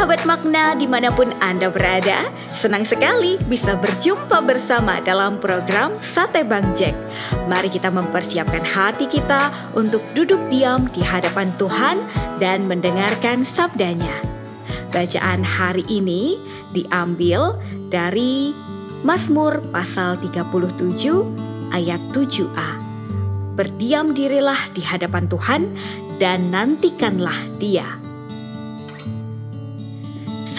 sahabat makna di mana pun Anda berada, senang sekali bisa berjumpa bersama dalam program Sate Bang Jack. Mari kita mempersiapkan hati kita untuk duduk diam di hadapan Tuhan dan mendengarkan sabdanya. Bacaan hari ini diambil dari Mazmur pasal 37 ayat 7a. Berdiam dirilah di hadapan Tuhan dan nantikanlah dia.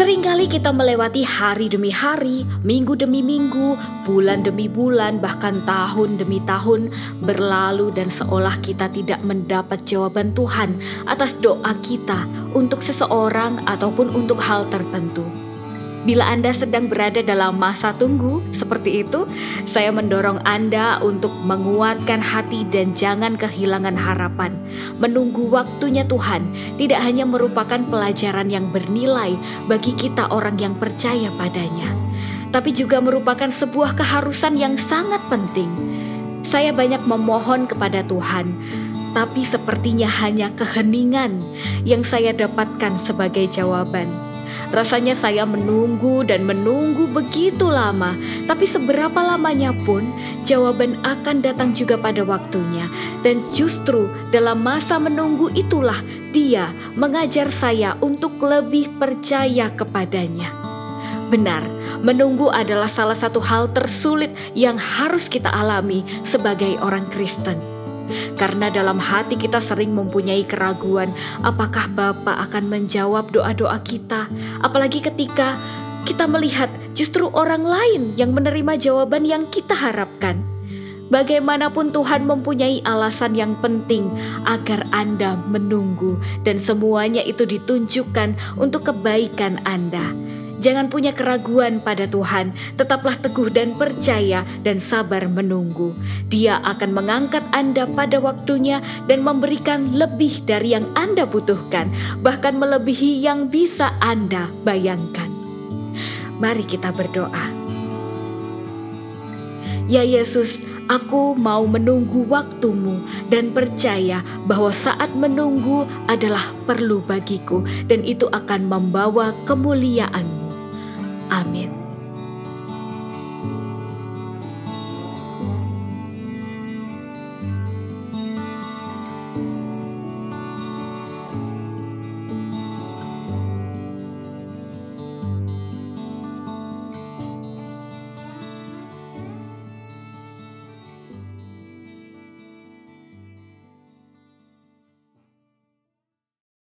Seringkali kita melewati hari demi hari, minggu demi minggu, bulan demi bulan, bahkan tahun demi tahun berlalu dan seolah kita tidak mendapat jawaban Tuhan atas doa kita untuk seseorang ataupun untuk hal tertentu. Bila Anda sedang berada dalam masa tunggu seperti itu, saya mendorong Anda untuk menguatkan hati dan jangan kehilangan harapan. Menunggu waktunya Tuhan tidak hanya merupakan pelajaran yang bernilai bagi kita orang yang percaya padanya, tapi juga merupakan sebuah keharusan yang sangat penting. Saya banyak memohon kepada Tuhan, tapi sepertinya hanya keheningan yang saya dapatkan sebagai jawaban. Rasanya saya menunggu dan menunggu begitu lama, tapi seberapa lamanya pun jawaban akan datang juga pada waktunya. Dan justru dalam masa menunggu itulah dia mengajar saya untuk lebih percaya kepadanya. Benar, menunggu adalah salah satu hal tersulit yang harus kita alami sebagai orang Kristen. Karena dalam hati kita sering mempunyai keraguan apakah Bapa akan menjawab doa-doa kita, apalagi ketika kita melihat justru orang lain yang menerima jawaban yang kita harapkan. Bagaimanapun Tuhan mempunyai alasan yang penting agar Anda menunggu dan semuanya itu ditunjukkan untuk kebaikan Anda. Jangan punya keraguan pada Tuhan, tetaplah teguh dan percaya dan sabar menunggu. Dia akan mengangkat Anda pada waktunya dan memberikan lebih dari yang Anda butuhkan, bahkan melebihi yang bisa Anda bayangkan. Mari kita berdoa. Ya Yesus, aku mau menunggu waktumu dan percaya bahwa saat menunggu adalah perlu bagiku dan itu akan membawa kemuliaan Amin.